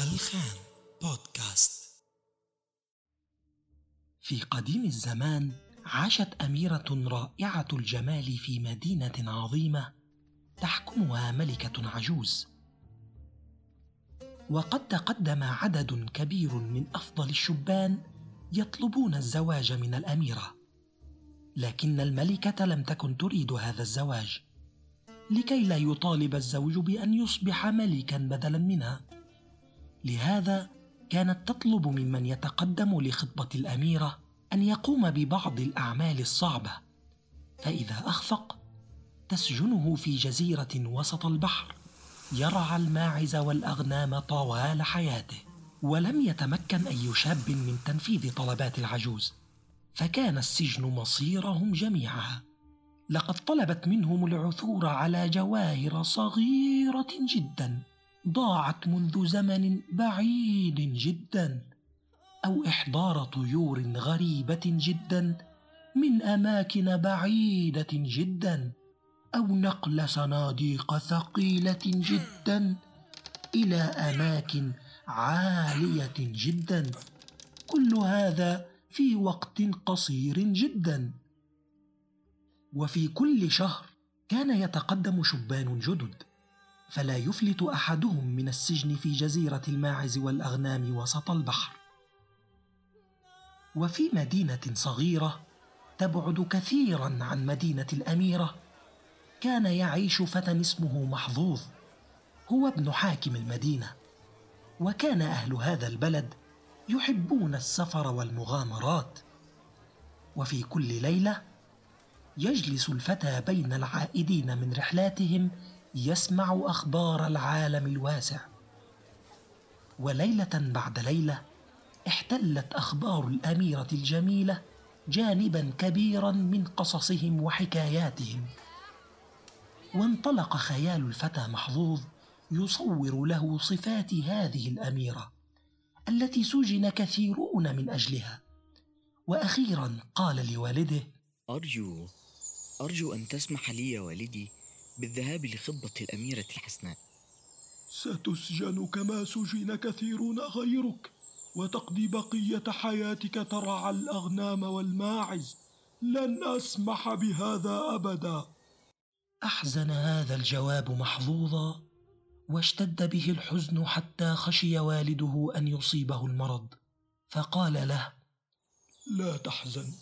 الخان بودكاست. في قديم الزمان عاشت أميرة رائعة الجمال في مدينة عظيمة تحكمها ملكة عجوز. وقد تقدم عدد كبير من أفضل الشبان يطلبون الزواج من الأميرة. لكن الملكة لم تكن تريد هذا الزواج لكي لا يطالب الزوج بأن يصبح ملكا بدلا منها. لهذا كانت تطلب ممن يتقدم لخطبة الأميرة أن يقوم ببعض الأعمال الصعبة فإذا أخفق تسجنه في جزيرة وسط البحر يرعى الماعز والأغنام طوال حياته ولم يتمكن أي شاب من تنفيذ طلبات العجوز فكان السجن مصيرهم جميعا. لقد طلبت منهم العثور على جواهر صغيرة جدا. ضاعت منذ زمن بعيد جدا أو إحضار طيور غريبة جدا من أماكن بعيدة جدا أو نقل صناديق ثقيلة جدا إلى أماكن عالية جدا. كل هذا في وقت قصير جدا. وفي كل شهر كان يتقدم شبان جدد. فلا يفلت أحدهم من السجن في جزيرة الماعز والأغنام وسط البحر. وفي مدينة صغيرة تبعد كثيرا عن مدينة الأميرة كان يعيش فتى اسمه محظوظ هو ابن حاكم المدينة. وكان أهل هذا البلد يحبون السفر والمغامرات. وفي كل ليلة يجلس الفتى بين العائدين من رحلاتهم يسمع أخبار العالم الواسع. وليلة بعد ليلة احتلت أخبار الأميرة الجميلة جانبا كبيرا من قصصهم وحكاياتهم. وانطلق خيال الفتى محظوظ يصور له صفات هذه الأميرة التي سجن كثيرون من أجلها. وأخيرا قال لوالده أرجو أرجو أن تسمح لي يا والدي بالذهاب لخطبة الأميرة الحسناء ستسجن كما سجن كثيرون غيرك وتقضي بقية حياتك ترعى الأغنام والماعز. لن أسمح بهذا أبدا. أحزن هذا الجواب محظوظا واشتد به الحزن حتى خشي والده أن يصيبه المرض. فقال له لا تحزن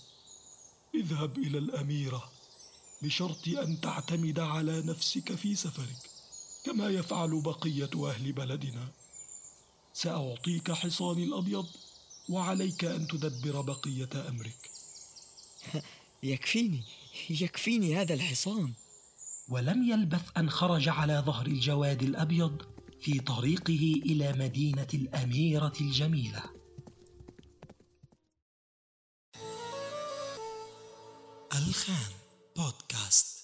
اذهب إلى الأميرة. بشرط أن تعتمد على نفسك في سفرك كما يفعل بقية أهل بلدنا. سأعطيك حصاني الأبيض وعليك أن تدبر بقية أمرك. يكفيني يكفيني هذا الحصان. ولم يلبث أن خرج على ظهر الجواد الأبيض في طريقه إلى مدينة الأميرة الجميلة. الخان. بودكاست.